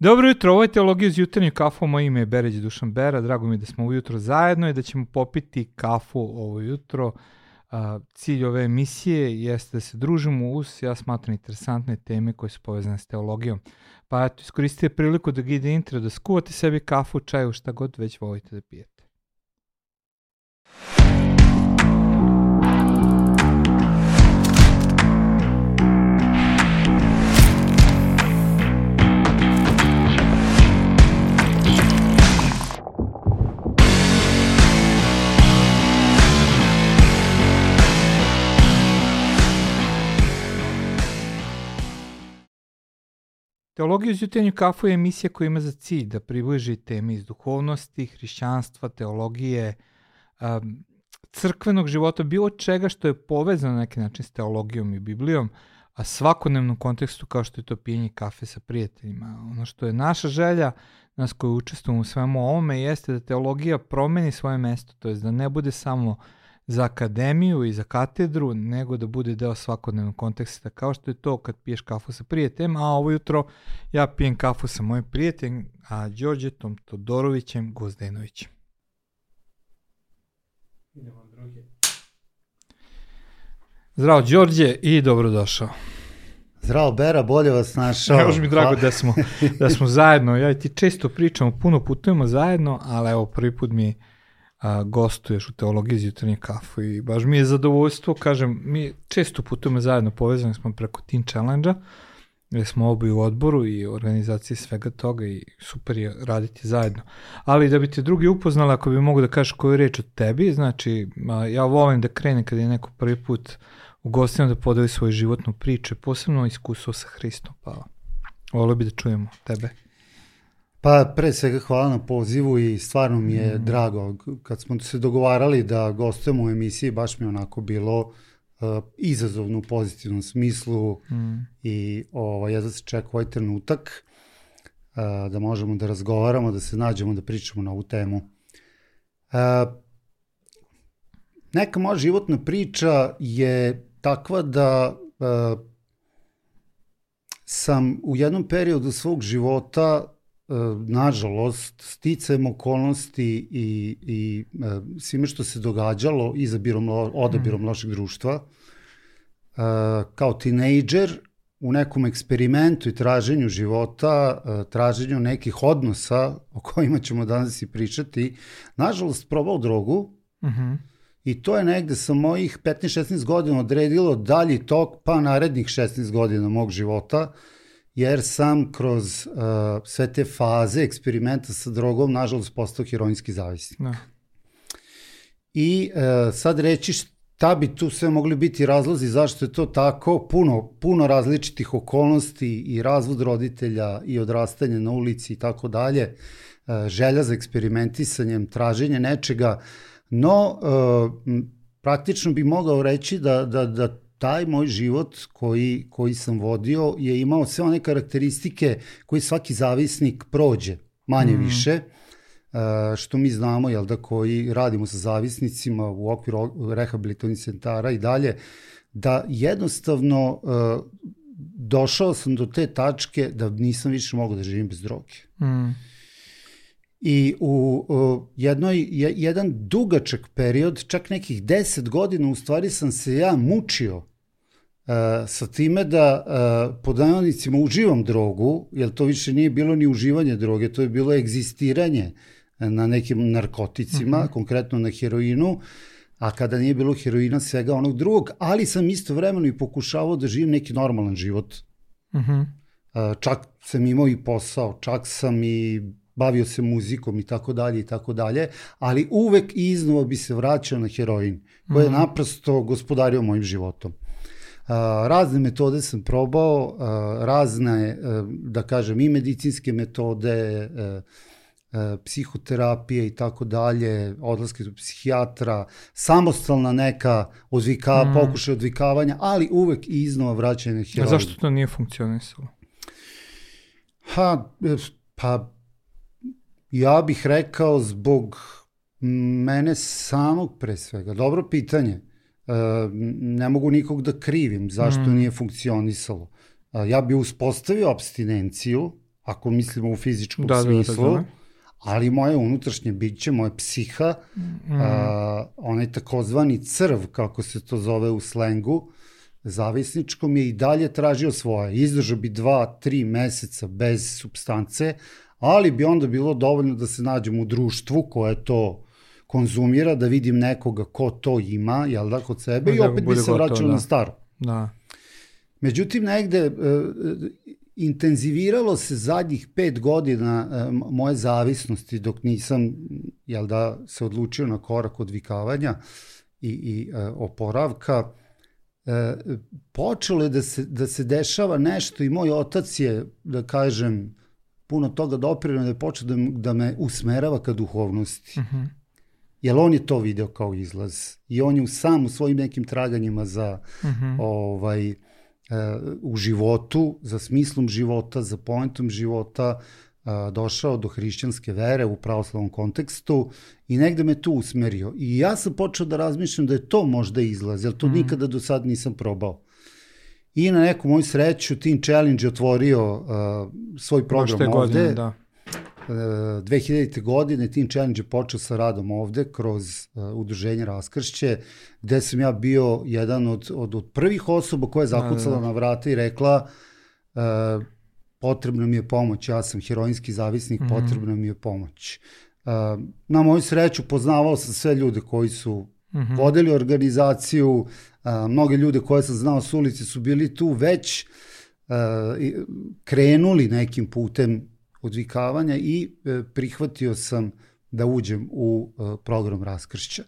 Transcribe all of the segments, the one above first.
Dobro jutro, ovo je Teologija iz jutarnju kafu, moje ime je Bereć Dušan Bera, drago mi je da smo ujutro zajedno i da ćemo popiti kafu ovo jutro. cilj ove emisije jeste da se družimo uz, ja smatram, interesantne teme koje su povezane s teologijom. Pa eto, iskoristite priliku da gide intro, da skuvate sebi kafu, čaju, šta god već volite da pijete. Teologija uz jutarnju kafu je emisija koja ima za cilj da približi teme iz duhovnosti, hrišćanstva, teologije, um, crkvenog života, bilo čega što je povezano na neki način s teologijom i Biblijom, a svakodnevnom kontekstu kao što je to pijenje kafe sa prijateljima. Ono što je naša želja, nas koji učestvujemo u svemu ovome, jeste da teologija promeni svoje mesto, to je da ne bude samo uh, za akademiju i za katedru, nego da bude deo svakodnevnog konteksta, kao što je to kad piješ kafu sa prijateljem, a ovo jutro ja pijem kafu sa mojim prijateljem, a Đorđetom Todorovićem Gozdenovićem. Idemo drugi. Zdravo Đorđe i dobrodošao. Zdravo Bera, bolje vas našao. Evo mi drago da smo, da smo zajedno, ja i ti često pričamo, puno putujemo zajedno, ali evo prvi put mi a, gostuješ u Teologiji jutarnje kafu i baš mi je zadovoljstvo, kažem, mi često putujemo zajedno, povezani smo preko Teen Challenge-a, gde smo obi u odboru i organizaciji svega toga i super je raditi zajedno. Ali da bi te drugi upoznali, ako bi mogu da kažeš koju reč od tebi, znači ja volim da krene kada je neko prvi put u gostima da podeli svoju životnu priču, posebno iskustvo sa Hristom, pa volio bi da čujemo tebe. Pa pre svega hvala na pozivu i stvarno mi je mm. drago. Kad smo se dogovarali da gostujemo u emisiji, baš mi je onako bilo uh, izazovno u pozitivnom smislu mm. i ovaj, jedva se čeka ovaj trenutak uh, da možemo da razgovaramo, da se nađemo, da pričamo na ovu temu. Uh, neka moja životna priča je takva da uh, sam u jednom periodu svog života nažalost, sticajem okolnosti i, i e, svime što se događalo izabirom, odabirom mm. lošeg društva, e, kao tinejdžer u nekom eksperimentu i traženju života, traženju nekih odnosa o kojima ćemo danas i pričati, nažalost probao drogu mm -hmm. i to je negde sa mojih 15-16 godina odredilo dalji tok pa narednih 16 godina mog života, uh, jer sam kroz uh, sve te faze eksperimenta sa drogom, nažalost, postao heroinski zavisnik. Da. I uh, sad reći šta bi tu sve mogli biti razlozi, zašto je to tako, puno, puno različitih okolnosti i razvod roditelja i odrastanje na ulici i tako dalje, uh, želja za eksperimentisanjem, traženje nečega, no uh, praktično bi mogao reći da, da, da taj moj život koji, koji sam vodio je imao sve one karakteristike koji svaki zavisnik prođe, manje mm. više, Uh, što mi znamo, jel da, koji radimo sa zavisnicima u okviru rehabilitativnih centara i dalje, da jednostavno uh, došao sam do te tačke da nisam više mogao da živim bez droge. Mm. I u uh, jednoj, je, jedan dugačak period, čak nekih 10 godina, u stvari sam se ja mučio Uh, sa time da uh, pod navodnicima uživam drogu, jer to više nije bilo ni uživanje droge, to je bilo egzistiranje na nekim narkoticima, uh mhm. -huh. konkretno na heroinu, a kada nije bilo heroina svega onog drugog, ali sam istovremeno i pokušavao da živim neki normalan život. Uh -huh. uh, čak sam imao i posao, čak sam i bavio se muzikom i tako dalje i tako dalje, ali uvek iznova bi se vraćao na heroin, koji je mhm. naprosto gospodario mojim životom razne metode sam probao, razne, da kažem, i medicinske metode, e, e, psihoterapije i tako dalje, odlaske do psihijatra, samostalna neka odvika, mm. pokušaj odvikavanja, ali uvek i iznova vraćanje heroina. A zašto to nije funkcionisalo? Ha, e, pa ja bih rekao zbog mene samog pre svega. Dobro pitanje ne mogu nikog da krivim zašto mm. nije funkcionisalo. Ja bi uspostavio abstinenciju, ako mislimo u fizičkom Da, da, da, smislu, razumem. ali moje unutrašnje biće, moje psiha, Mm. a, onaj takozvani crv, kako se to zove u slengu, zavisničkom je i dalje tražio svoje. Izdržao bi dva, tri meseca bez substance, ali bi onda bilo dovoljno da se nađem u društvu koje to konzumira, da vidim nekoga ko to ima, jel da, kod sebe, Da i opet bi se vraćao da. na staro. Da. Međutim, negde e, e, intenziviralo se zadnjih pet godina e, moje zavisnosti dok nisam, jel da, se odlučio na korak odvikavanja i, i e, oporavka. E, počelo je da se, da se dešava nešto i moj otac je, da kažem, puno toga doprinao da je počeo da, da me usmerava ka duhovnosti. Mhm. Jer on je to video kao izlaz. I on je sam u svojim nekim traganjima za Mhm. ovaj, e, u životu, za smislom života, za poentom života, a, došao do hrišćanske vere u pravoslavnom kontekstu i negde me tu usmerio. I ja sam počeo da razmišljam da je to možda izlaz, jer to Mhm. nikada do sad nisam probao. I na neku moju sreću Teen Challenge je otvorio uh, svoj program ovde. godine, da. E, 2000. godine Teen Challenge je počeo sa radom ovde kroz uh, udruženje Raskršće, gde sam ja bio jedan od, od, od prvih osoba koja je zakucala Da, da, da. na vrata i rekla uh, potrebna mi je pomoć, ja sam heroinski zavisnik, Mhm. potrebna mi je pomoć. Uh, na moju sreću poznavao sam sve ljude koji su Mhm. vodili organizaciju, a, mnoge ljude koje sam znao s ulici su bili tu već a, krenuli nekim putem odvikavanja i e, prihvatio sam da uđem u e, program raskršća.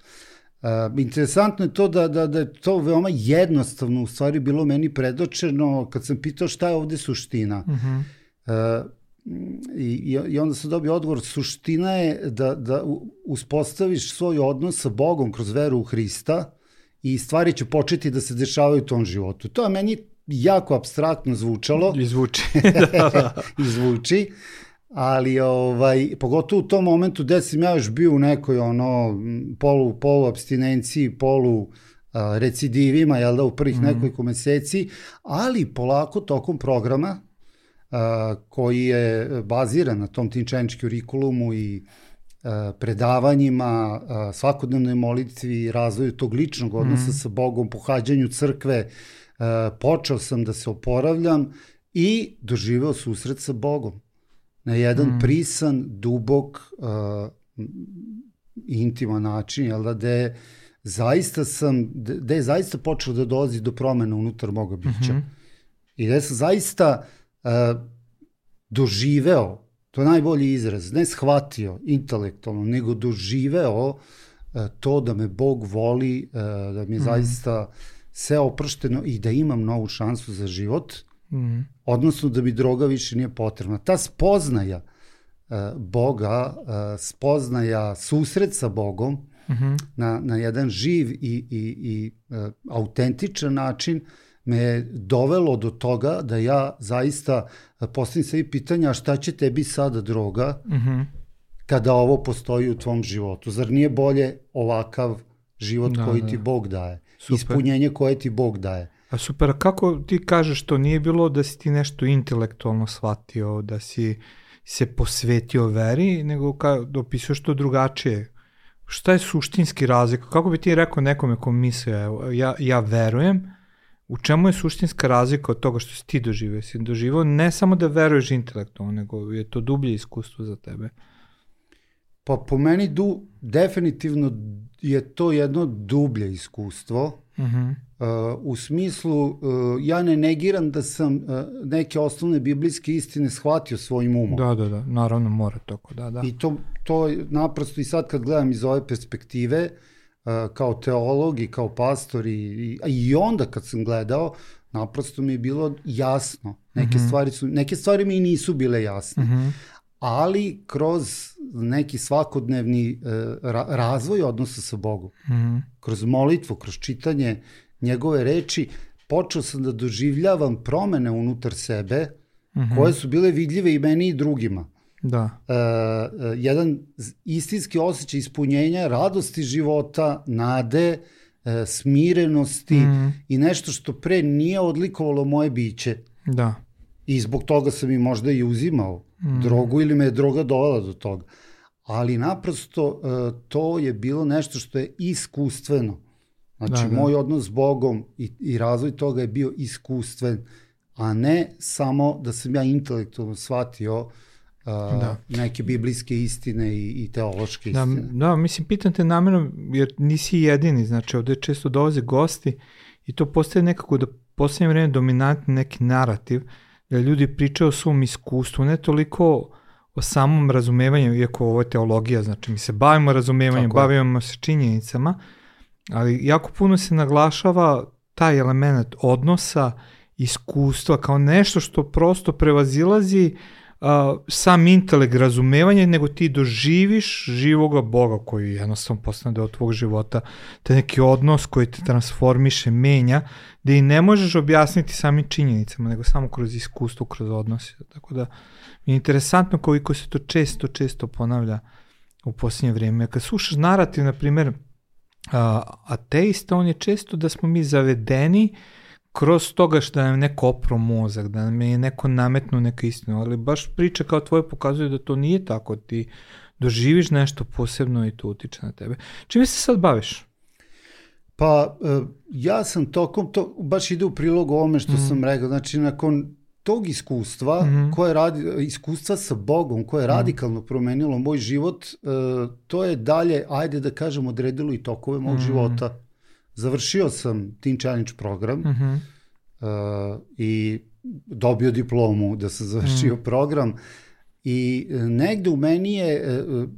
A, interesantno je to da, da, da je to veoma jednostavno u stvari bilo meni predočeno kad sam pitao šta je ovde suština. Mhm. E, i, i, I onda sam dobio odgovor, suština je da, da uspostaviš svoj odnos sa Bogom kroz veru u Hrista i stvari će početi da se dešavaju u tom životu. To je meni jako abstraktno zvučalo Izvuči. da, da. i zvuči, ali ovaj, pogotovo u tom momentu gde sam ja još bio u nekoj ono polu, polu abstinenciji, polu a, recidivima, jel da, u prvih mm. nekoliko meseci, ali polako tokom programa a, koji je baziran na tom Challenge kurikulumu i predavanjima, a, svakodnevnoj molitvi, razvoju tog ličnog odnosa mm. sa Bogom, pohađanju crkve, a, počeo sam da se oporavljam i doživeo susret sa Bogom na jedan mm. prisan, dubok, intiman način, jel da, gde zaista sam, gde je zaista počelo da dolazi do promena unutar moga bića. Mm -hmm. I gde sam zaista uh, doživeo, to je najbolji izraz, ne shvatio intelektualno, nego doživeo uh, to da me Bog voli, uh, da mi je mm. zaista sve oprošteno i da imam novu šansu za život, mm. odnosno da mi droga više nije potrebna. Ta spoznaja uh, Boga, uh, spoznaja susret sa Bogom mm -hmm. na, na jedan živ i, i, i uh, autentičan način me je dovelo do toga da ja zaista postavim sebi pitanja šta će tebi sada droga mm -hmm. kada ovo postoji u tvom životu. Zar nije bolje ovakav život da, koji da. ti Bog daje? Super. Ispunjenje koje ti Bog daje. A super, a kako ti kažeš to nije bilo da si ti nešto intelektualno shvatio, da si se posvetio veri, nego ka, da opisuješ to drugačije? Šta je suštinski razlik? Kako bi ti rekao nekome ko misle, ja, ja verujem, u čemu je suštinska razlika od toga što si ti doživio? Si doživio ne samo da veruješ intelektualno, nego je to dublje iskustvo za tebe. Pa po meni du, definitivno je to jedno dublje iskustvo. Uh -huh. uh, u smislu, uh, ja ne negiram da sam uh, neke osnovne biblijske istine shvatio svojim umom. Da, da, da, naravno mora toko, da, da. I to, to naprosto i sad kad gledam iz ove perspektive, uh, kao teolog i kao pastor i, i, i onda kad sam gledao, naprosto mi je bilo jasno. Neke, uh -huh. stvari, su, neke stvari mi nisu bile jasne. Uh -huh ali kroz neki svakodnevni ra razvoj odnosa sa Bogom, mm -hmm. kroz molitvu, kroz čitanje njegove reči, počeo sam da doživljavam promene unutar sebe, mm -hmm. koje su bile vidljive i meni i drugima. Da. Uh, uh, jedan istinski osjećaj ispunjenja, radosti života, nade, uh, smirenosti mm i nešto što pre nije odlikovalo moje biće. Da I zbog toga sam i možda i uzimao mm. drogu ili me je droga dovela do toga. Ali naprosto uh, to je bilo nešto što je iskustveno. Znači, da, da. moj odnos s Bogom i, i razvoj toga je bio iskustven, a ne samo da sam ja intelektualno shvatio uh, da. neke biblijske istine i, i teološke da, istine. Da, mislim, pitam te namjerno, jer nisi jedini, znači ovde često dolaze gosti i to postaje nekako da poslednje vreme dominantni neki narativ, da ljudi pričaju o svom iskustvu, ne toliko o samom razumevanju, iako ovo je teologija, znači mi se bavimo razumevanjem, Tako bavimo se činjenicama, ali jako puno se naglašava taj element odnosa, iskustva kao nešto što prosto prevazilazi uh, uh, sam intelekt razumevanja, nego ti doživiš živoga Boga koji jednostavno postane deo tvog života, te neki odnos koji te transformiše, menja, da i ne možeš objasniti samim činjenicama, nego samo kroz iskustvo, kroz odnose. Tako da je interesantno koliko se to često, često ponavlja u posljednje vrijeme. Kad slušaš narativ, na primjer, ateista, on je često da smo mi zavedeni uh, kroz toga što nam neko opro mozak, da nam je neko nametnu neka istina, ali baš priča kao tvoje pokazuje da to nije tako, ti doživiš nešto posebno i to utiče na tebe. Čime se sad baviš? Pa, e, ja sam tokom, to baš ide u prilog ovome što mm. sam rekao, znači nakon tog iskustva, mm -hmm. koje radi, iskustva sa Bogom, koje je mm. radikalno promenilo moj život, e, to je dalje, ajde da kažem, odredilo i tokove mog mm. života Završio sam Teen Challenge program uh -huh. uh, i dobio diplomu da sam završio uh -huh. program i e, negde u meni je uh,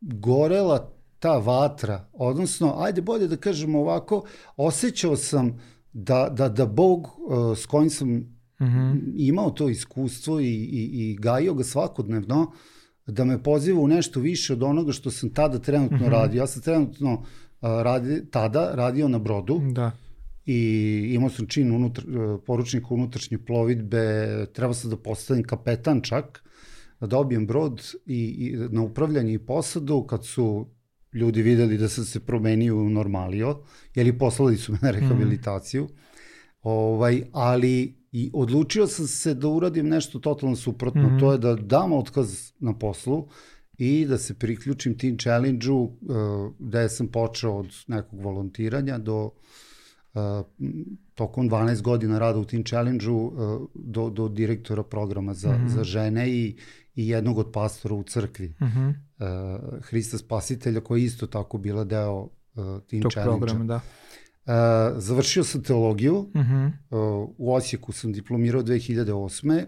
gorela ta vatra, odnosno, ajde bolje da kažemo ovako, osjećao sam da, da, da Bog uh, s kojim sam uh -huh. imao to iskustvo i, i, i gajio ga svakodnevno, da me poziva u nešto više od onoga što sam tada trenutno uh -huh. radio. Ja sam trenutno radi, tada radio na brodu. Da. I imao sam čin unutar, poručnika unutrašnje plovidbe, trebao sam da postavim kapetan čak, da dobijem brod i, i na upravljanje i posadu, kad su ljudi videli da sam se promenio u normalio, jer i poslali su me na rehabilitaciju. Mm. Ovaj, ali i odlučio sam se da uradim nešto totalno suprotno, mm. to je da dam otkaz na poslu, i da se priključim Teen Challenge-u uh, gde sam počeo od nekog volontiranja do uh, tokom 12 godina rada u Teen Challenge-u uh, do, do direktora programa za, mm -hmm. za žene i, i jednog od pastora u crkvi. Mm -hmm. uh, Hrista Spasitelja koja je isto tako bila deo uh, Teen Challenge-a. da. Uh, završio sam teologiju, mm -hmm. uh, u Osijeku sam diplomirao 2008 E,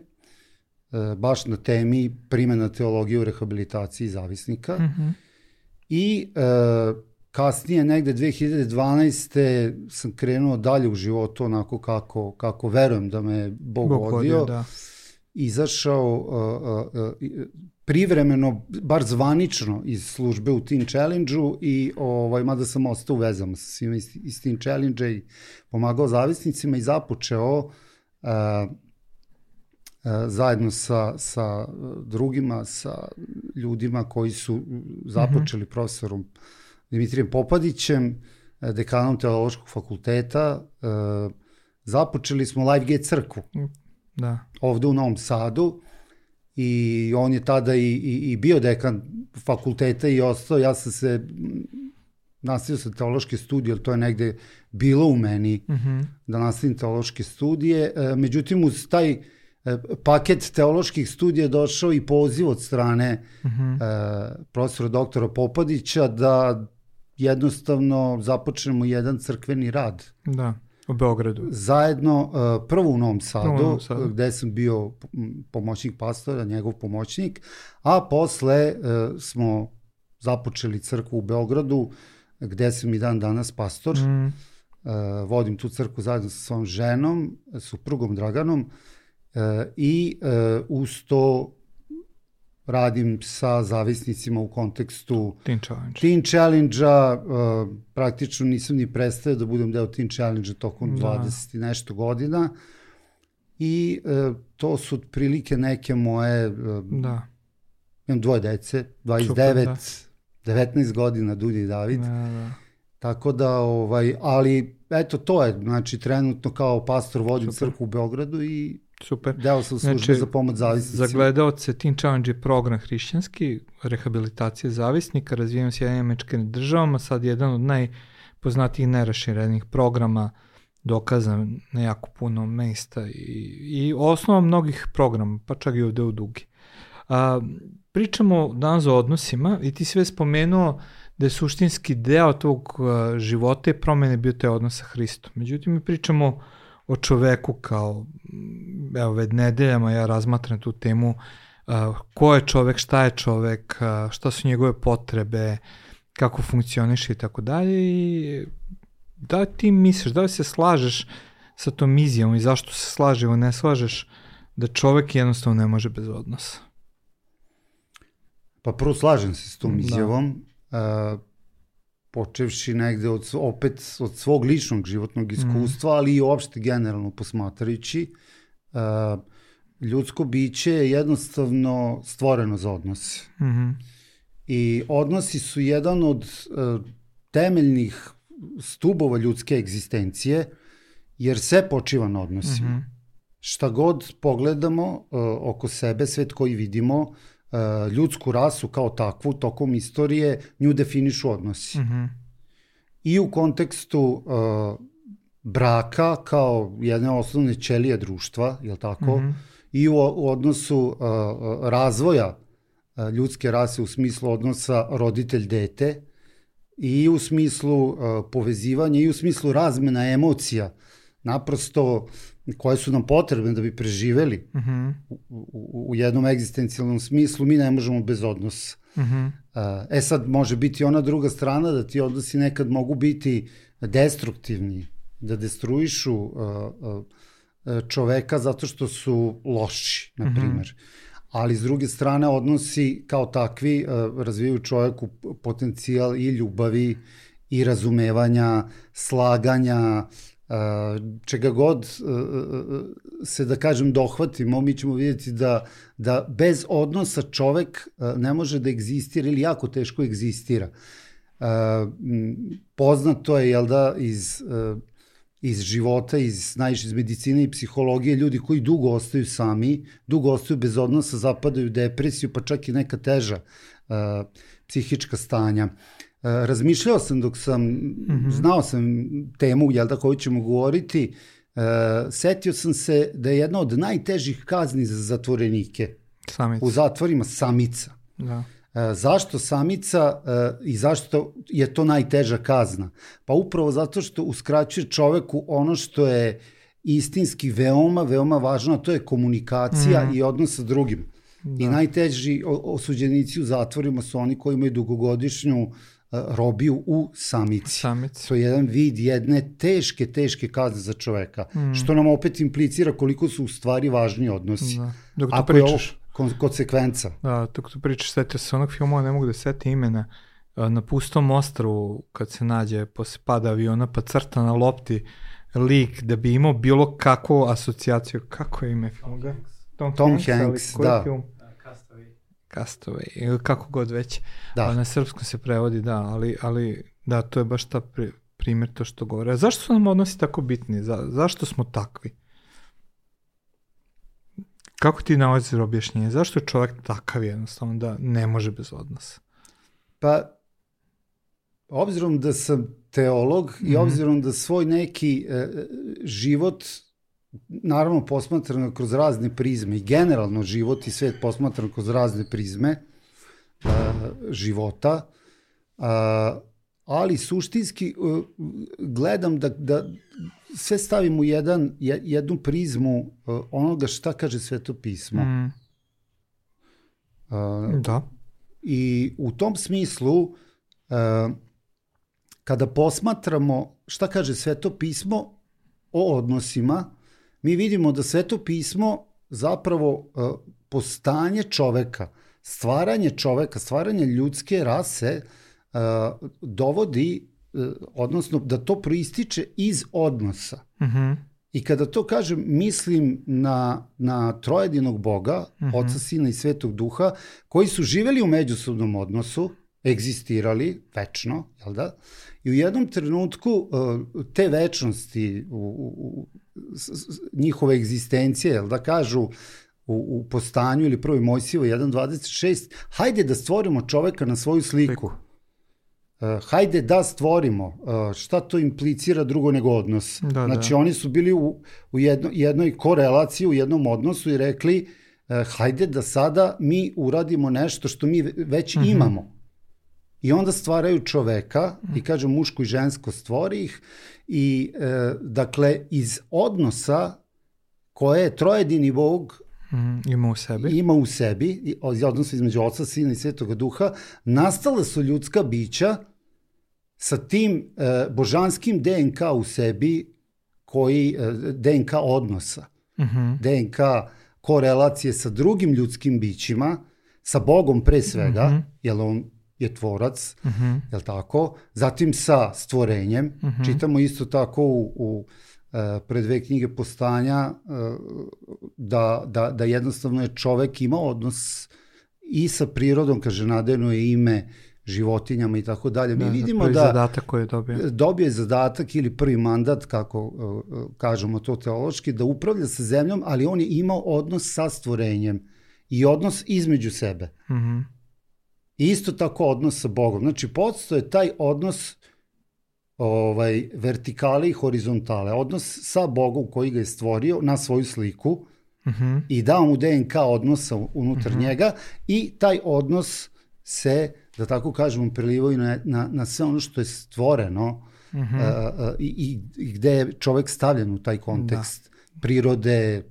baš na temi primjena teologije u rehabilitaciji zavisnika. Mm -hmm. I e, kasnije, negde 2012. sam krenuo dalje u životu onako kako, kako verujem da me Bog, Bog vodio. Da. Izašao uh, uh, privremeno, bar zvanično iz službe u Teen Challenge-u i ovaj, mada sam ostao u vezama sa svima iz, iz Teen Challenge-a i pomagao zavisnicima i započeo uh, E, zajedno sa, sa drugima, sa ljudima koji su započeli mm -hmm. profesorom Dimitrijem Popadićem, e, dekanom teološkog fakulteta, e, započeli smo Live Gate crkvu. Da. Ovde u Novom Sadu i on je tada i, i, i bio dekan fakulteta i ostao, ja sam se nastavio sa teološke studije, ali to je negde bilo u meni mm -hmm. da nastavim teološke studije. Međutim, uz taj E, paket teoloških studija došao i poziv od strane uh mhm. -huh. e, profesora doktora Popadića da jednostavno započnemo jedan crkveni rad. Da, u Beogradu. Zajedno, e, prvo u Novom Sadu, u Novom Sadu. gde sam bio pomoćnik pastora, njegov pomoćnik, a posle e, smo započeli crkvu u Beogradu, gde sam i dan danas pastor. Mm. vodim tu crkvu zajedno sa svojom ženom, suprugom Draganom, E, i e, uz to radim sa zavisnicima u kontekstu Teen Challenge. Teen Challenge-a, uh, praktično nisam ni prestao da budem deo Teen Challenge-a tokom da. 20 i nešto godina. I to su otprilike neke moje... Da. Imam dvoje dece, 29, Super, da. 19 godina, Dulje i David. Da, da. Tako da, ovaj, ali eto to je, znači trenutno kao pastor vodim Super. crkvu u Beogradu i Super. Deo sam službe znači, za pomoć zavisnicima. Za gledalce Teen Challenge je program hrišćanski, rehabilitacije zavisnika, razvijen s jednim državama, sad jedan od najpoznatijih neraširenih programa dokazan na jako puno mesta i, i osnova mnogih programa, pa čak i ovde u Dugi. A, pričamo danas o odnosima i ti sve spomenuo da je suštinski deo tog života i promene bio taj odnos sa Hristom. Međutim, mi pričamo o čoveku kao, evo, već nedeljama ja razmatram tu temu uh, ko je čovek, šta je čovek, uh, šta su njegove potrebe, kako funkcioniše i tako dalje i da li ti misliš, da li se slažeš sa tom izjavom i zašto se slaže ili ne slažeš da čovek jednostavno ne može bez odnosa? Pa prvo slažem se s tom da. izjavom. Da. Uh, počevši negde od, opet od svog ličnog životnog iskustva, mm. ali i uopšte generalno posmatrajući, uh, ljudsko biće je jednostavno stvoreno za odnose. Mm -hmm. I odnosi su jedan od uh, temeljnih stubova ljudske egzistencije, jer sve počiva na odnosima. Mm -hmm. Šta god pogledamo uh, oko sebe, svet koji vidimo, ljudsku rasu kao takvu tokom istorije nju definišu odnosi. Mm -hmm. I u kontekstu uh, braka kao jedne osnovne ćelije društva, je li tako? Mm -hmm. I u, u odnosu uh, razvoja uh, ljudske rase u smislu odnosa roditelj-dete i u smislu uh, povezivanja i u smislu razmena emocija. Naprosto koje su nam potrebne da bi preživeli uh -huh. u, u, u jednom egzistencijalnom smislu, mi ne možemo bez odnosa. Uh -huh. E sad, može biti ona druga strana da ti odnosi nekad mogu biti destruktivni, da destruišu čoveka zato što su loši, na primjer. Uh -huh. Ali s druge strane, odnosi kao takvi razvijaju čoveku potencijal i ljubavi i razumevanja, slaganja, čega god se da kažem dohvatimo, mi ćemo vidjeti da, da bez odnosa čovek ne može da egzistira ili jako teško egzistira. Poznato je, jel da, iz, iz života, iz, najviše iz medicine i psihologije, ljudi koji dugo ostaju sami, dugo ostaju bez odnosa, zapadaju u depresiju, pa čak i neka teža psihička stanja. E, razmišljao sam dok sam, mm -hmm. znao sam temu, jel da, koju ćemo govoriti, uh, setio sam se da je jedna od najtežih kazni za zatvorenike samica. u zatvorima samica. Da. Uh, zašto samica i zašto je to najteža kazna? Pa upravo zato što uskraćuje čoveku ono što je istinski veoma, veoma važno, a to je komunikacija mm. i odnos sa drugim. Da. I najteži osuđenici u zatvorima su oni koji imaju dugogodišnju uh, robiju u samici. samici. To je jedan vid jedne teške, teške kazne za čoveka, mm. što nam opet implicira koliko su u stvari važni odnosi. Da. Dok tu Ako pričaš... Je ovo konsekvenca. Da, dok tu pričaš, setio se onog filmova, ne mogu da seti imena, na pustom ostrovu, kad se nađe posle pada aviona, pa crta na lopti lik da bi imao bilo kakvu asocijaciju. Kako je ime filma? Tom, Tom Hanks, Hanks da. Film? Castaway, ili kako god već. Da. Na srpskom se prevodi, da, ali, ali da, to je baš ta pri, primjer to što govore. A zašto su nam odnosi tako bitni? Za, zašto smo takvi? Kako ti nalaziš objašnjenje? Zašto je čovjek takav jednostavno da ne može bez odnosa? Pa, obzirom da sam teolog mm -hmm. i mhm. obzirom da svoj neki e, život naravno posmatrano kroz razne prizme i generalno život i svet posmatrano kroz razne prizme uh, života, uh, ali suštinski uh, gledam da, da sve stavim u jedan, jednu prizmu uh, onoga šta kaže sveto pismo. Mm. Uh, da. I u tom smislu, uh, kada posmatramo šta kaže sveto pismo o odnosima, mi vidimo da sveto pismo zapravo uh, postanje čoveka, stvaranje čoveka, stvaranje ljudske rase uh, dovodi, uh, odnosno da to proističe iz odnosa. Uh mhm. -huh. I kada to kažem, mislim na, na trojedinog Boga, uh mhm. -huh. Oca, Sina i Svetog Duha, koji su živeli u međusobnom odnosu, egzistirali večno, jel da? I u jednom trenutku te večnosti u, u, njihove egzistencije, jel da kažu u, u postanju ili prvoj Mojsijevo 1.26, hajde da stvorimo čoveka na svoju sliku. Uh, hajde da stvorimo. Uh, šta to implicira drugo nego odnos? Da, znači da. oni su bili u, u jedno, jednoj korelaciji, u jednom odnosu i rekli uh, hajde da sada mi uradimo nešto što mi već mm -hmm. imamo. I onda stvaraju čoveka i kažem muško i žensko stvori ih i e, dakle iz odnosa koje je trojedini Bog Mm, ima u sebi. ima u sebi, odnos između Oca, Sina i Svetoga Duha, nastala su ljudska bića sa tim e, božanskim DNK u sebi koji, e, DNK odnosa, Mm -hmm. DNK korelacije sa drugim ljudskim bićima, sa Bogom pre svega, mm -hmm. jer on je tvorac, Mm -hmm. jel tako? Zatim sa stvorenjem, Mhm. čitamo isto tako u, u e, pre dve knjige postanja e, da, da, da jednostavno je čovek imao odnos i sa prirodom, kaže nadeno je ime životinjama i tako dalje. Mi Da, vidimo prvi da zadatak koji je dobio. dobije zadatak ili prvi mandat, kako e, kažemo to teološki, da upravlja sa zemljom, ali on je imao odnos sa stvorenjem i odnos između sebe. Mhm. I isto tako odnos sa Bogom. Znači, podstoje taj odnos ovaj, vertikale i horizontale. Odnos sa Bogom koji ga je stvorio na svoju sliku Mhm. i dao mu DNK odnosa unutar njega i taj odnos se, da tako kažemo, prelivaju na, na, na sve ono što je stvoreno Mhm. a, a, i, i, gde je čovek stavljen u taj kontekst prirode,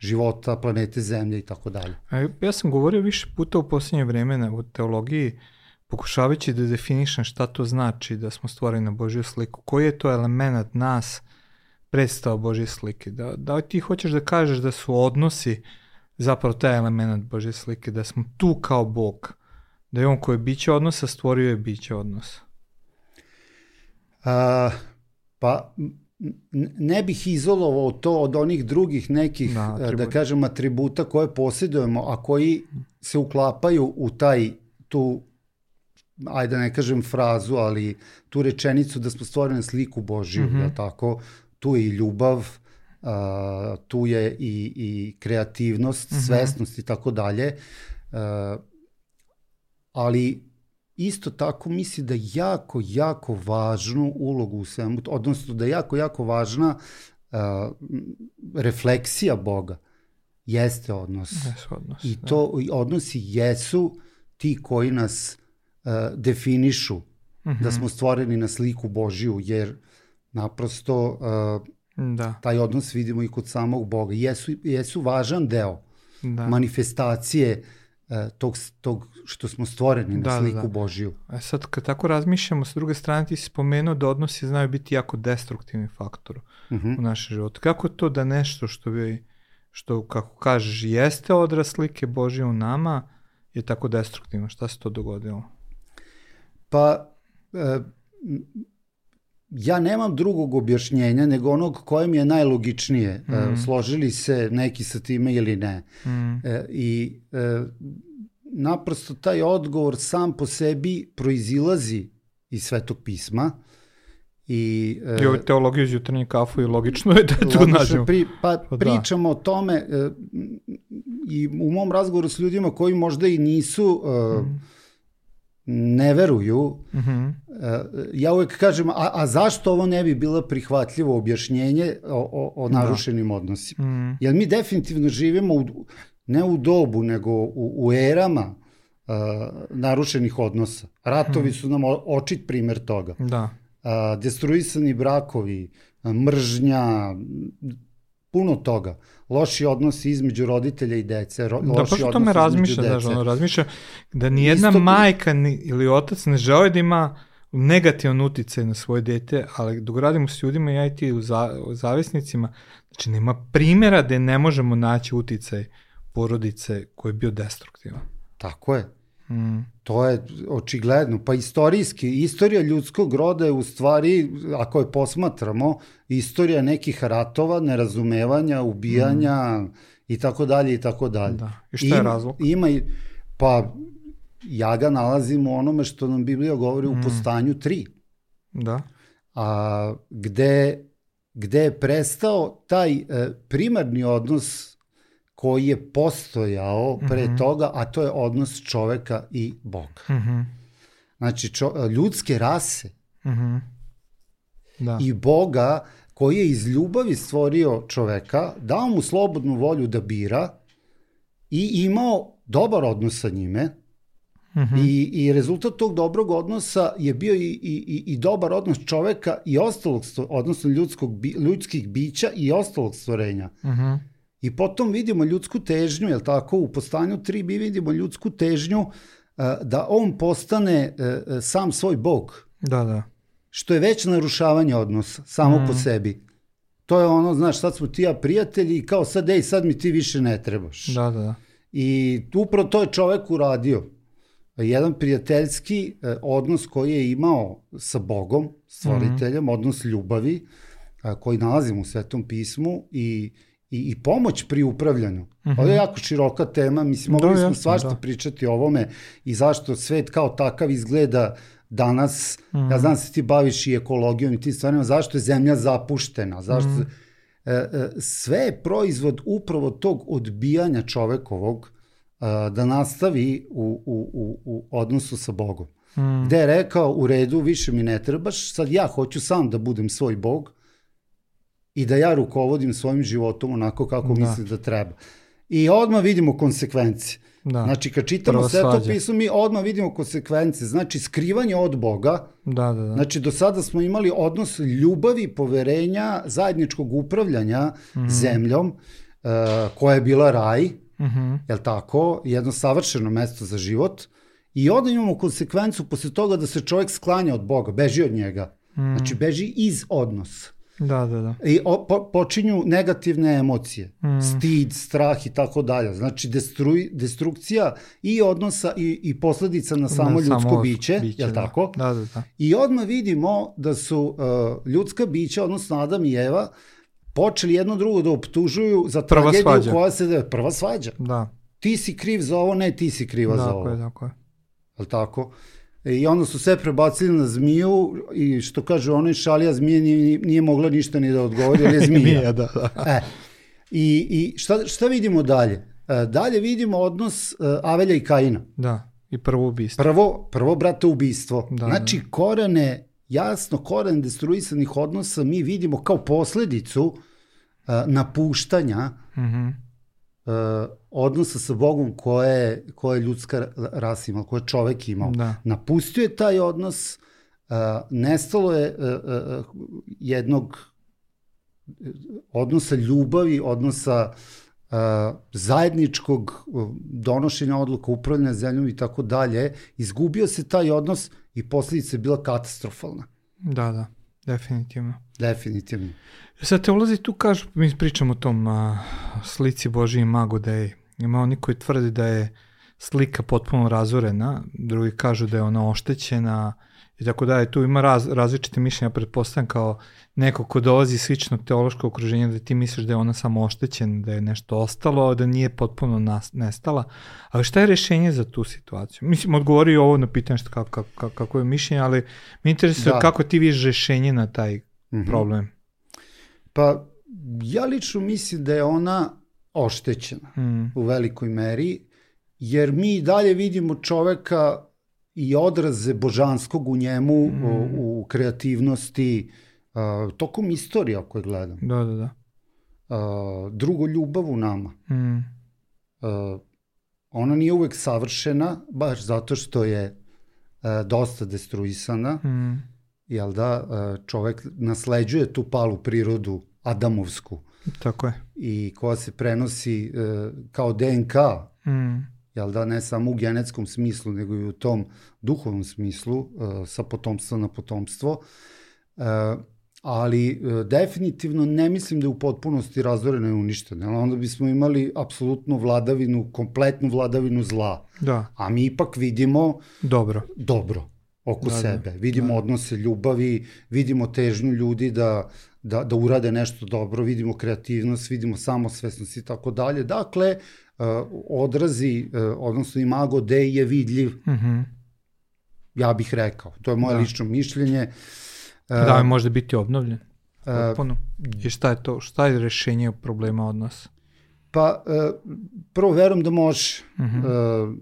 života, planete Zemlje i tako dalje. Ja sam govorio više puta u posljednje vreme na u teologiji, pokušavajući da definišem šta to znači da smo stvoreni na Božju sliku. Koji je to element nas predstava Božje slike? Da, da li ti hoćeš da kažeš da su odnosi zapravo taj element Božje slike, da smo tu kao Bog, da je on koji je biće odnosa stvorio je biće odnosa. A, pa ne bih izolovao to od onih drugih nekih, Da, da, da atributa. kažem, atributa koje posjedujemo, a koji se uklapaju u taj, tu, ajde da ne kažem frazu, ali tu rečenicu da smo stvoreni na sliku Božiju, mm. -hmm. tako? Tu je i ljubav, a, tu je i, i kreativnost, mm. -hmm. svesnost i tako dalje. A, ali isto tako misli da jako, jako važnu ulogu u svemu, odnosno da jako, jako važna uh, refleksija Boga jeste odnos. Jesu odnos. I da. to i odnosi jesu ti koji nas uh, definišu Mhm. da smo stvoreni na sliku Božiju, jer naprosto uh, Da, taj odnos vidimo i kod samog Boga. Jesu, jesu važan deo da. manifestacije uh, tog, tog što smo stvoreni na Da, da, sliku da. Božiju. E sad, kad tako razmišljamo, s druge strane ti si spomenuo da odnosi znaju biti jako destruktivni faktor Mhm. u našem životu. Kako je to da nešto što bi, što kako kažeš, jeste odraz slike Božje u nama, je tako destruktivno? Šta se to dogodilo? Pa, e, ja nemam drugog objašnjenja nego onog koje mi je najlogičnije. Mm. Mhm. E, složili se neki sa time ili ne. Mm, E, I e, naprosto taj odgovor sam po sebi proizilazi iz Svetog pisma. I, e, I ovo teologiju iz jutarnje kafu i logično je da tu nađemo. Pri, pa Pa da. pričamo o tome e, i u mom razgovoru s ljudima koji možda i nisu, e, ne veruju, Mhm, E, ja uvek kažem, a, a zašto ovo ne bi bilo prihvatljivo objašnjenje o, o, o narušenim odnosima? mm, Jer mi definitivno živimo u, ne u dobu, nego u, u erama uh, narušenih odnosa. Ratovi su nam očit primer toga. da. Uh, destruisani brakovi, mržnja, puno toga. Loši odnosi između roditelja i dece, ro, Da, loši odnosi tome između razmišlja, dece. znaš, ono, razmišlja da nijedna Isto- majka ni, ili otac ne žele da ima negativan uticaj na svoje dete, ali dok radimo s ljudima, ja i ti u, za, u zavisnicima, znači nema primjera da ne možemo naći uticaj porodice koji je bio destruktivan. Tako je. Mm, To je očigledno. Pa istorijski, istorija ljudskog roda je u stvari, ako je posmatramo, istorija nekih ratova, nerazumevanja, ubijanja i tako dalje i tako dalje. da. I šta je razlog? Ima i, pa ja ga nalazim u onome što nam Biblija govori Mm. u postanju 3, Da. a, gde gde je prestao taj e, primarni odnos koji je postojao pre Mhm. toga, a to je odnos čoveka i Boga. Mhm. Znači, čo, ljudske rase Mhm. Da. i Boga koji je iz ljubavi stvorio čoveka, dao mu slobodnu volju da bira i imao dobar odnos sa njime Mhm. i, i rezultat tog dobrog odnosa je bio i, i, i- dobar odnos čoveka i ostalog, odnosno ljudskog, bi- ljudskih bića i ostalog stvorenja. Mhm. I potom vidimo ljudsku težnju, jel tako, u postanju 3 mi vidimo ljudsku težnju a, da on postane e, e, sam svoj bog, Da, da. što je već narušavanje odnosa, samo Mm. po sebi. To je ono, znaš, sad smo ti ja prijatelji i kao sad, ej, sad mi ti više ne trebaš. Da, da, da. I upravo to je čovek uradio. Jedan prijateljski e, odnos koji je imao sa Bogom, stvoriteljem, odnos ljubavi, koji nalazimo u Svetom pismu i, i, i pomoć pri upravljanju. Ovo je jako široka tema, mislim, Da, mogli smo jasno, svašta da. pričati o ovome i zašto svet kao takav izgleda danas. Ja znam da se ti baviš i ekologijom i ti stvarima, zašto je zemlja zapuštena, zašto... E, e, sve je proizvod upravo tog odbijanja čovekovog a, da nastavi u, u, u, u odnosu sa Bogom. Mm. Gde je rekao, u redu, više mi ne trebaš, sad ja hoću sam da budem svoj Bog i da ja rukovodim svojim životom onako kako Da. mislim da treba. I odmah vidimo konsekvence. Da. Znači, kad čitamo Prva sve to svađa. pismo, mi odmah vidimo konsekvence. Znači, skrivanje od Boga, Da, da, da. Znači, do sada smo imali odnos ljubavi, poverenja, zajedničkog upravljanja zemljom, uh, koja je bila raj, Mhm. jel tako, jedno savršeno mesto za život, i onda imamo konsekvencu posle toga da se čovjek sklanja od Boga, beži od njega. Znači, beži iz odnosa. Da, da, da. I o, po, počinju negativne emocije, Mm. stid, strah i tako dalje. Znači destruj, destrukcija i odnosa i, i posledica na samo Na ljudsko samo biće, biće, jel da. tako? Da, da, da. I odmah vidimo da su uh, ljudska bića, odnosno Adam i Eva, počeli jedno drugo da optužuju za Prva tragediju svađa. koja se da prva svađa. Da, Ti si kriv za ovo, ne ti si kriva za tako ovo. je, tako je. Jel tako? I onda su sve prebacili na zmiju i što kaže onaj šalija zmije nije, nije mogla ništa ni da odgovori, jer je zmija. Nije, da, da. E, I, i šta, šta vidimo dalje? E, dalje vidimo odnos e, Avelja i Kaina. Da, i prvo ubistvo. Prvo, prvo brate, ubistvo. Da, znači, korene, jasno, koren destruisanih odnosa mi vidimo kao posledicu e, napuštanja Mhm. E, odnosa sa Bogom koje, koje je ljudska ra- rasa imala, koje je čovek imao. Da. Napustio je taj odnos, e, nestalo je e, e, jednog odnosa ljubavi, odnosa uh, zajedničkog uh, donošenja odluka, upravljanja zemljom i tako dalje, izgubio se taj odnos i posljedica je bila katastrofalna. Da, da, definitivno. Definitivno. Sad te ulazi tu kažu, mi pričamo o tom a, slici Božiji magu da je, ima oni koji tvrdi da je slika potpuno razorena, drugi kažu da je ona oštećena i tako dalje. Tu ima raz, različite mišljenja, pretpostavljam kao neko ko dolazi iz sličnog teološkog okruženja da ti misliš da je ona samo oštećena, da je nešto ostalo, da nije potpuno nas, nestala. Ali šta je rešenje za tu situaciju? Mislim, odgovori ovo na pitanje šta, kako, kako, kako je mišljenje, ali me interesuje Da. kako ti vidiš rešenje na taj Mhm. problem. Pa ja lično mislim da je ona oštećena Mm. u velikoj meri, jer mi dalje vidimo čoveka i odraze božanskog u njemu, Mm. u, u kreativnosti, uh, tokom istorije ako je gledam. Da, da, da. Uh, drugo, ljubav u nama. Mm. Uh, ona nije uvek savršena, baš zato što je uh, dosta destruisana, Mm. Jel da, uh, čovek nasleđuje tu palu prirodu adamovsku Tako je. i koja se prenosi uh, kao DNK, Mm. jel da, ne samo u genetskom smislu, nego i u tom duhovnom smislu, uh, sa potomstva na potomstvo. Ali definitivno ne mislim da je u potpunosti razorena i uništena. Onda bismo imali apsolutnu vladavinu, kompletnu vladavinu zla. Da, A mi ipak vidimo dobro. dobro oko Da, da, sebe. Vidimo da. odnose ljubavi, vidimo težnju ljudi da, da, da urade nešto dobro, vidimo kreativnost, vidimo samosvesnost i tako dalje. Dakle, uh, odrazi, uh, odnosno imago Dei je vidljiv, Mhm. ja bih rekao. To je moje Da. lično mišljenje. Uh, Da može biti obnovljen? Potpuno. I šta je to? Šta je rešenje problema odnosa? Pa, e, prvo verujem da može. Uh -huh. e,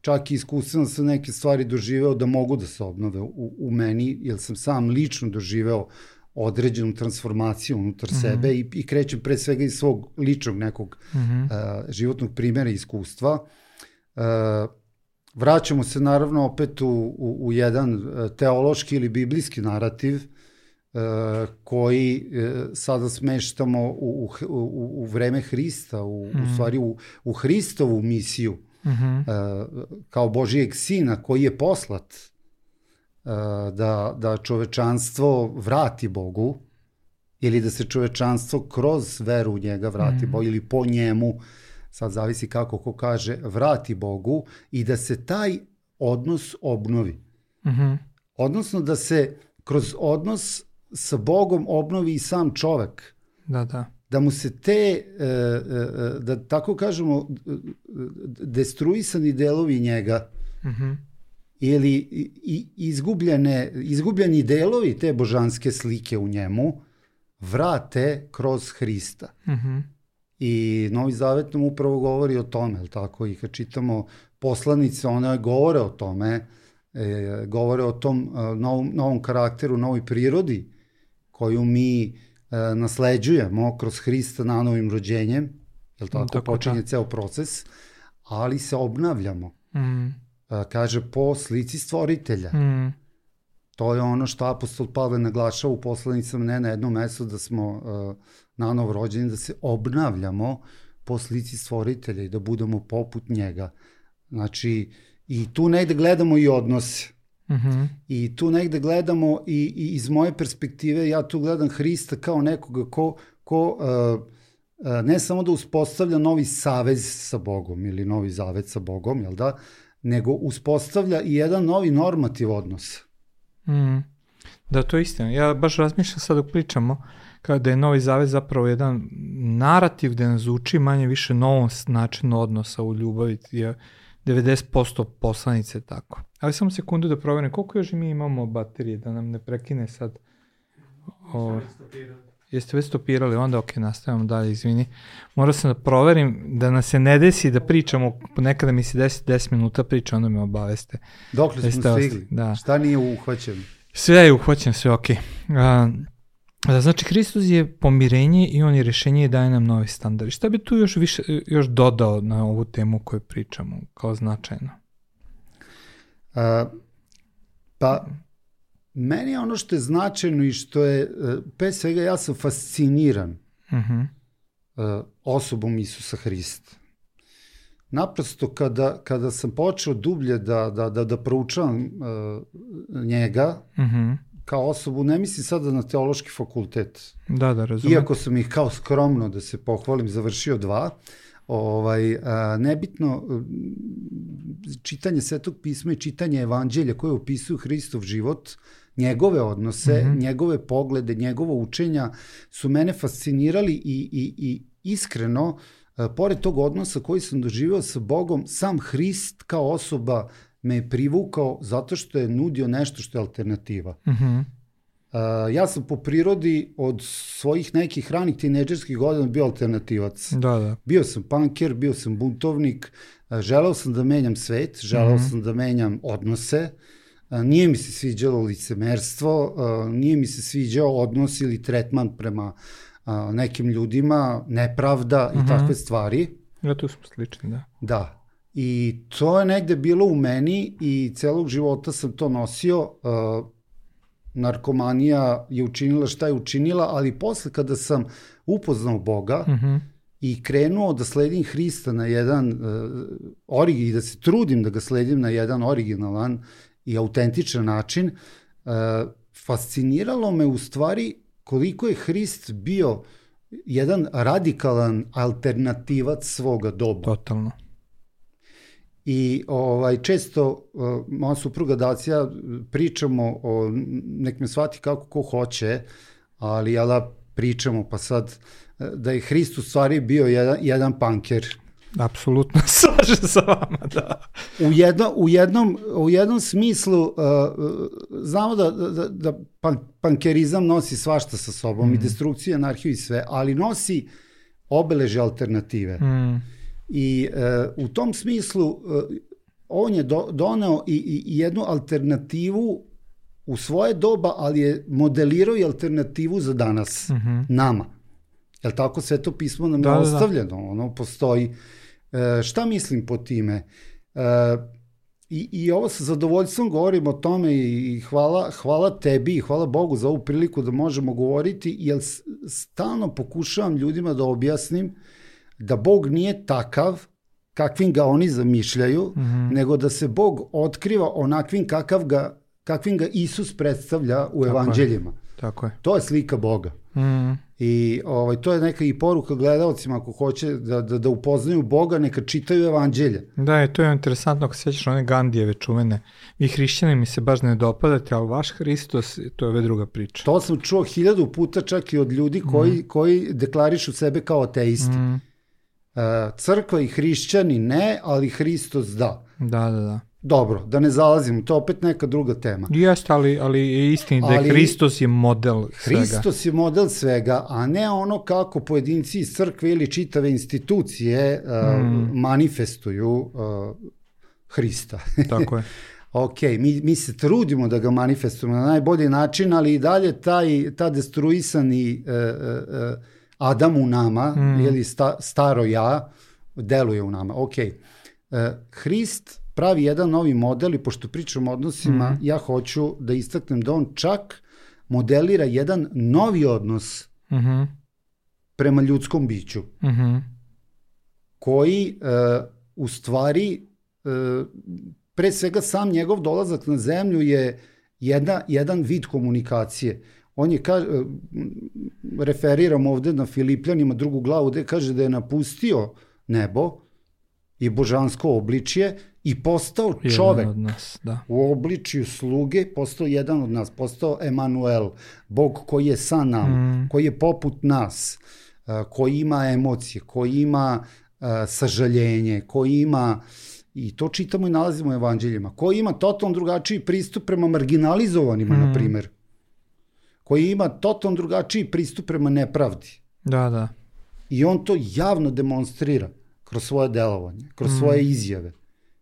čak i iskustveno sam neke stvari doživeo da mogu da se obnove u, u meni, jer sam sam lično doživeo određenu transformaciju unutar uh -huh. sebe i, i krećem pre svega iz svog ličnog nekog uh -huh. e, životnog primjera i iskustva. E, vraćamo se naravno opet u, u, u jedan teološki ili biblijski narativ, koji e, sada smeštamo u, u, u vreme Hrista, u, mm. u mhm. stvari u, u Hristovu misiju, mm -hmm. kao Božijeg sina koji je poslat da, da čovečanstvo vrati Bogu ili da se čovečanstvo kroz veru u njega vrati mm. Bogu ili po njemu, sad zavisi kako ko kaže, vrati Bogu i da se taj odnos obnovi. Mm -hmm. Odnosno da se kroz odnos sa Bogom obnovi i sam čovek. Da, da. Da mu se te, e, e, e, da tako kažemo, destruisani delovi njega mm -hmm. ili izgubljene, izgubljeni delovi te božanske slike u njemu vrate kroz Hrista. Mm -hmm. I Novi Zavet nam upravo govori o tome, je tako? I kad čitamo poslanice, one govore o tome, e, govore o tom novom, novom karakteru, novoj prirodi koju mi e, nasleđujemo kroz Hrista na novim rođenjem, je tako, tako počinje da. ceo proces, ali se obnavljamo. Mm. E, kaže, po slici stvoritelja. Mm. To je ono što apostol Pavle naglašava u poslanicama ne na jednom mestu da smo uh, na novo rođeni, da se obnavljamo po slici stvoritelja i da budemo poput njega. Znači, i tu negde gledamo i odnose. Uh mhm. -huh. I tu negde gledamo i, i iz moje perspektive ja tu gledam Hrista kao nekoga ko, ko uh, uh, ne samo da uspostavlja novi savez sa Bogom ili novi zavet sa Bogom, jel da, nego uspostavlja i jedan novi normativ odnos. Mm. Da, to je istina. Ja baš razmišljam sad dok pričamo, kao da je Novi Zavet zapravo jedan narativ gde nas uči manje više novom načinu odnosa u ljubavi. Ja, 90% poslanice tako. Ali samo sekundu da proverim, koliko još mi imamo baterije, da nam ne prekine sad. O, jeste već stopirali, onda ok, nastavljamo dalje, izvini. Morao sam da proverim da nas se ne desi da pričamo, nekada mi se desi 10 minuta priča, onda me obaveste. Dokle smo stigli? Da. Šta nije uhvaćeno? Sve je uhvaćeno, sve ok. A, Da, znači, Hristos je pomirenje i on je rešenje i daje nam novi standard. Šta bi tu još, više, još dodao na ovu temu koju pričamo kao značajno? A, pa, meni je ono što je značajno i što je, e, pre svega ja sam fasciniran uh -huh. uh, osobom Isusa Hrista. Naprosto kada, kada sam počeo dublje da, da, da, da proučavam uh, njega, uh -huh kao osobu, ne mislim sada na teološki fakultet. Da, da, razumem. Iako sam ih kao skromno, da se pohvalim, završio dva, ovaj, a, nebitno čitanje Svetog pisma i čitanje evanđelja koje opisuju Hristov život, njegove odnose, mm -hmm. njegove poglede, njegovo učenja su mene fascinirali i, i, i iskreno, a, pored tog odnosa koji sam doživeo sa Bogom, sam Hrist kao osoba me je privukao zato što je nudio nešto što je alternativa. Uh -huh. Uh, ja sam po prirodi od svojih nekih ranih tineđerskih godina bio alternativac. Da, da. Bio sam punker, bio sam buntovnik, uh, želeo sam da menjam svet, želeo uh -huh. sam da menjam odnose, uh, nije mi se sviđalo licemerstvo, uh, nije mi se sviđao odnos ili tretman prema uh, nekim ljudima, nepravda uh -huh. i takve stvari. Ja tu smo slični, da. Da. I to je negde bilo u meni i celog života sam to nosio. Uh, narkomanija je učinila šta je učinila, ali posle kada sam upoznao Boga mhm. -huh. i krenuo da sledim Hrista na jedan uh, origi, da se trudim da ga sledim na jedan originalan i autentičan način, uh, fasciniralo me u stvari koliko je Hrist bio jedan radikalan alternativac svoga doba. Totalno. I ovaj, često uh, moja supruga Dacija pričamo o, nek me shvati kako ko hoće, ali ja da pričamo pa sad uh, da je Hrist u stvari bio jedan, jedan panker. Apsolutno slažem sa vama, da. U, jedno, u, jednom, u jednom smislu uh, znamo da, da, da pan, pankerizam nosi svašta sa sobom mm. i destrukciju, anarhiju i sve, ali nosi obeleže alternative. Mm. I uh, u tom smislu uh, on je do, doneo i, i, jednu alternativu u svoje doba, ali je modelirao i alternativu za danas, mm -hmm. nama. Jel tako sveto pismo nam Da, je da, da. ostavljeno, ono postoji. E, šta mislim po time? E, i, I ovo sa zadovoljstvom govorim o tome i, hvala, hvala tebi i hvala Bogu za ovu priliku da možemo govoriti, jer stalno pokušavam ljudima da objasnim da Bog nije takav kakvim ga oni zamišljaju, Mhm. nego da se Bog otkriva onakvim kakav ga, kakvim ga Isus predstavlja u je. evanđeljima. Tako je. To je slika Boga. Mm. I ovaj, to je neka i poruka gledalcima ako hoće da, da, da upoznaju Boga, neka čitaju evanđelje. Da, i to je interesantno, ako se sjećaš one Gandijeve čuvene. Vi hrišćani mi se baš ne dopadate, ali vaš Hristos, to je ove druga priča. To sam čuo hiljadu puta čak i od ljudi koji, koji deklarišu sebe kao ateisti. Mm. E, crkva i hrišćani ne, ali Hristos da. Da, da, da. Dobro, da ne zalazimo, to je opet neka druga tema. Jeste, ali, ali je istini da je Ali- Hristos je model svega. Hristos je model svega, a ne ono kako pojedinci iz crkve ili čitave institucije uh, Mm. manifestuju uh, Hrista. Tako je. ok, mi, mi se trudimo da ga manifestujemo na najbolji način, ali i dalje taj, ta destruisani uh, uh, uh, Adam u nama, Mm. ili sta, staro ja, deluje u nama. Ok, uh, Hrist pravi jedan novi model i pošto pričamo o odnosima, Mm. ja hoću da istaknem da on čak modelira jedan novi odnos Mhm, prema ljudskom biću, mhm, koji uh, u stvari uh, pre svega sam njegov dolazak na zemlju je jedna, jedan vid komunikacije. On je, ka, referiram ovde na Filipljanima drugu glavu, gde kaže da je napustio nebo i božansko obličje i postao čovek od nas, da. u obličju sluge, postao jedan od nas, postao Emanuel, Bog koji je sa nama, Mm. koji je poput nas, koji ima emocije, koji ima sažaljenje, koji ima i to čitamo i nalazimo u evanđeljima, koji ima totalno drugačiji pristup prema marginalizovanima, Mm. na primer, koji ima totalno drugačiji pristup prema nepravdi. Da, da. I on to javno demonstrira kroz svoje delovanje, kroz Mm. svoje izjave,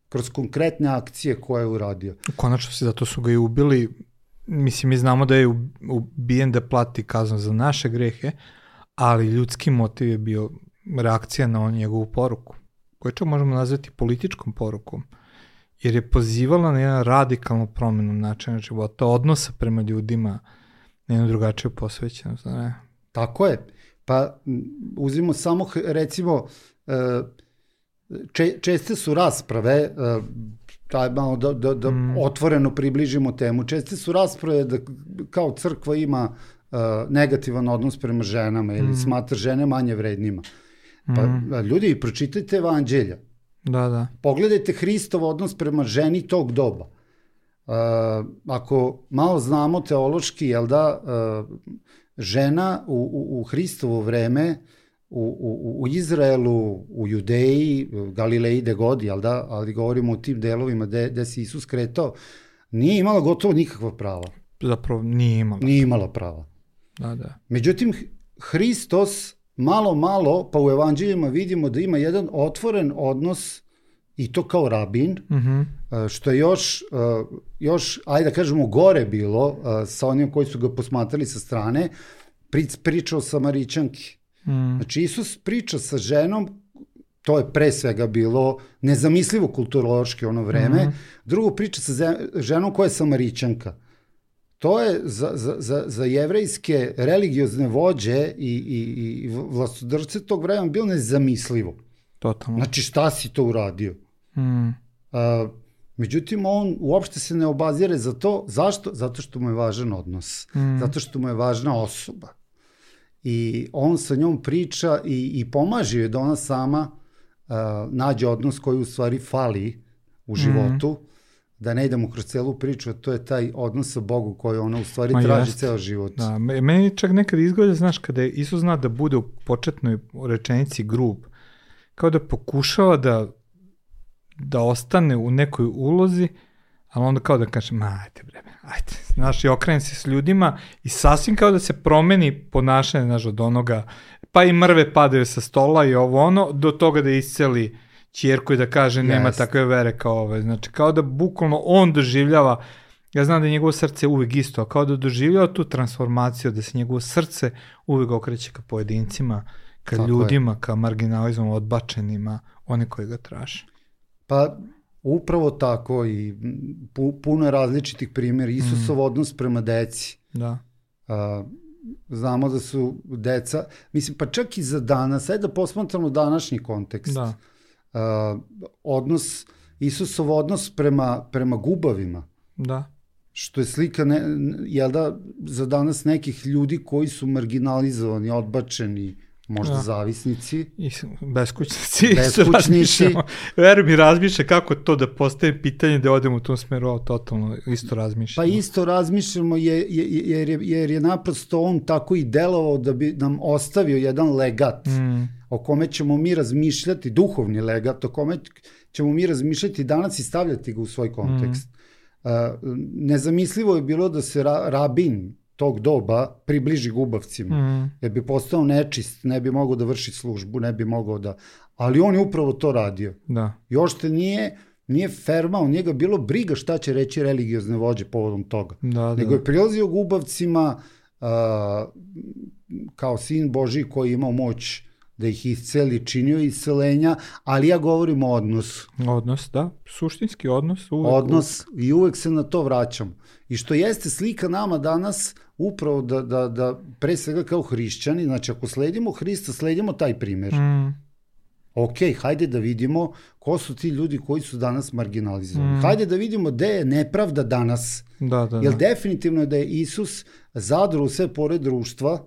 kroz konkretne akcije koje je uradio. Konačno se zato su ga i ubili. Mislim, mi znamo da je ub- ubijen da plati kaznu za naše grehe, ali ljudski motiv je bio reakcija na on njegovu poruku, koju čak možemo nazvati političkom porukom, jer je pozivala na jedan radikalnu promenu načina života, odnosa prema ljudima, na jednu drugačiju posvećenost. Ne? Tako je. Pa uzimo samo, recimo, e, če, česte su rasprave, e, taj malo da, da, da Mm. otvoreno približimo temu, česte su rasprave da kao crkva ima e, negativan odnos prema ženama ili Mm. smatra žene manje vrednima. Pa Mm. ljudi, pročitajte evanđelja. Da, da. Pogledajte Hristov odnos prema ženi tog doba. Uh, ako malo znamo teološki, jel da, uh, žena u, u, u Hristovo vreme u, u, u Izraelu, u Judeji, Galileji, de god, jel da, ali govorimo o tim delovima gde, gde se Isus kretao, nije imala gotovo nikakva prava. Zapravo nije imala. Nije imala prava. Da, da. Međutim, Hristos malo, malo, pa u evanđeljima vidimo da ima jedan otvoren odnos i to kao rabin, Mhm. e, što je još, još, ajde da kažemo, gore bilo sa onim koji su ga posmatrali sa strane, pri- priča o Samarićanki. Mm. Znači, Isus priča sa ženom, to je pre svega bilo nezamislivo kulturološki ono vreme, Mhm. drugo priča sa ženom koja je Samarićanka. To je za, za, za, za jevrejske religiozne vođe i, i, i vlastodrce tog vremena bilo nezamislivo. Totalno. Znači, šta si to uradio? Mm. A, međutim, on uopšte se ne obazire za to. Zašto? Zato što mu je važan odnos. Mm. Zato što mu je važna osoba. I on sa njom priča i, i pomaže joj da ona sama a, nađe odnos koji u stvari fali u životu. Da ne idemo kroz celu priču, a to je taj odnos sa Bogu koji ona u stvari Ma traži jeste. ceo život. Da, me- meni čak nekad izgleda, znaš, kada je Isus zna da bude u početnoj rečenici grub, kao da pokušava da, da ostane u nekoj ulozi, ali onda kao da kaže, ma ajte bre, ajte, znaš, i okrene se s ljudima i sasvim kao da se promeni ponašanje, znaš, od onoga, pa i mrve padaju sa stola i ovo ono, do toga da isceli čjerku i da kaže nema Jest. takve vere kao ove, znači kao da bukvalno on doživljava, ja znam da je njegovo srce uvek isto, a kao da doživljava tu transformaciju, da se njegovo srce uvek okreće ka pojedincima, ka Tako je. ljudima, ka marginalizmom, odbačenima, one koji ga traže. Pa upravo tako i pu, puno je različitih primjera. Isusov odnos prema deci. Da. A, znamo da su deca, mislim pa čak i za danas, ajde da posmatramo današnji kontekst. Da. A, odnos, Isusov odnos prema, prema gubavima. Da. što je slika ne, jel da, za danas nekih ljudi koji su marginalizovani, odbačeni, možda Da. zavisnici. I beskućnici. Beskućnici. Veruj mi, razmišlja kako to da postavim pitanje da odem u tom smeru, a totalno isto Pa razmišljamo. isto razmišljamo je, je, jer, je, jer je naprosto on tako i delovao da bi nam ostavio jedan legat Mm, o kome ćemo mi razmišljati, duhovni legat, o kome ćemo mi razmišljati danas i stavljati ga u svoj kontekst. Mm. Uh, nezamislivo je bilo da se ra, rabin tog doba približi gubavcima. mm, jer bi postao nečist, ne bi mogao da vrši službu, ne bi mogao da... Ali on je upravo to radio. da. Još te nije, nije fermao, nije ga bilo briga šta će reći religiozne vođe povodom toga. Da, da. Nego je prilazio gubavcima a, kao sin Boži koji je imao moć da ih isceli, činio iscelenja, ali ja govorim o odnosu. Odnos, da. Suštinski odnos. Uvek, Odnos i uvek se na to vraćam. I što jeste slika nama danas upravo da, da, da pre svega kao hrišćani, znači ako sledimo Hrista, sledimo taj primjer. Mm, Ok, hajde da vidimo ko su ti ljudi koji su danas marginalizovani. Mm. Hajde da vidimo gde je nepravda danas. da, da, Jer da. definitivno je da je Isus zadru sve pored društva,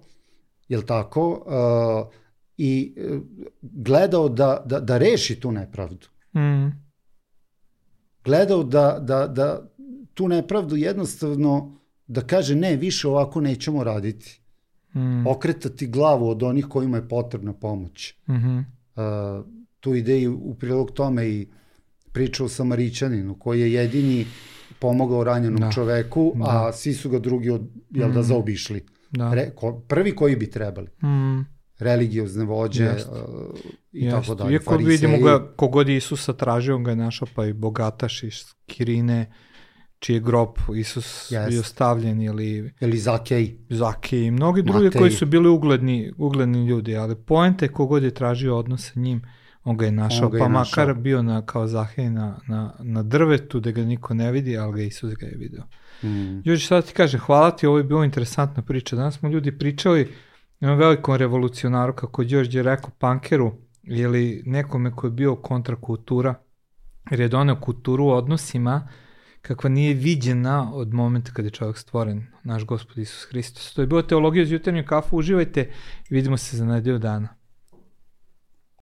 jel tako, uh, i uh, gledao da, da, da reši tu nepravdu. Mm, Gledao da, da, da tu nepravdu jednostavno da kaže ne, više ovako nećemo raditi. mm, Okretati glavu od onih kojima je potrebna pomoć. mhm, Uh, tu ide u prilog tome i priča o Samarićaninu koji je jedini pomogao ranjenom Da. čoveku, Da. a svi su ga drugi od, jel da Mm. zaobišli. da. Re, ko, prvi koji bi trebali. Mm, Religiozne vođe Jest. uh, i jeste. tako dalje. Iako fariseji. vidimo ga, kogod Isusa tražio, on ga je našao, pa i bogataš iz Kirine, čiji je grob Isus Jest. bio stavljen, ili Ili Zakej. Zaki i mnogi drugi Matej. koji su bili ugledni, ugledni ljudi, ali poenta je kogod je tražio odnos sa njim, on ga je našao, ga je pa našao. makar bio na, kao Zahej na, na, na drvetu da ga niko ne vidi, ali ga Isus ga je video. Mm. Ljudi, šta ti kaže, hvala ti, ovo je bila interesantna priča. Danas smo ljudi pričali o jednom velikom revolucionaru, kako je Đorđe rekao, pankeru, ili nekome ko je bio kontrakultura, jer je doneo kulturu u odnosima kakva nije viđena od momenta kada je čovjek stvoren, naš gospod Isus Hristos. To je bilo teologija uz jutarnju kafu, uživajte i vidimo se za nedelju dana.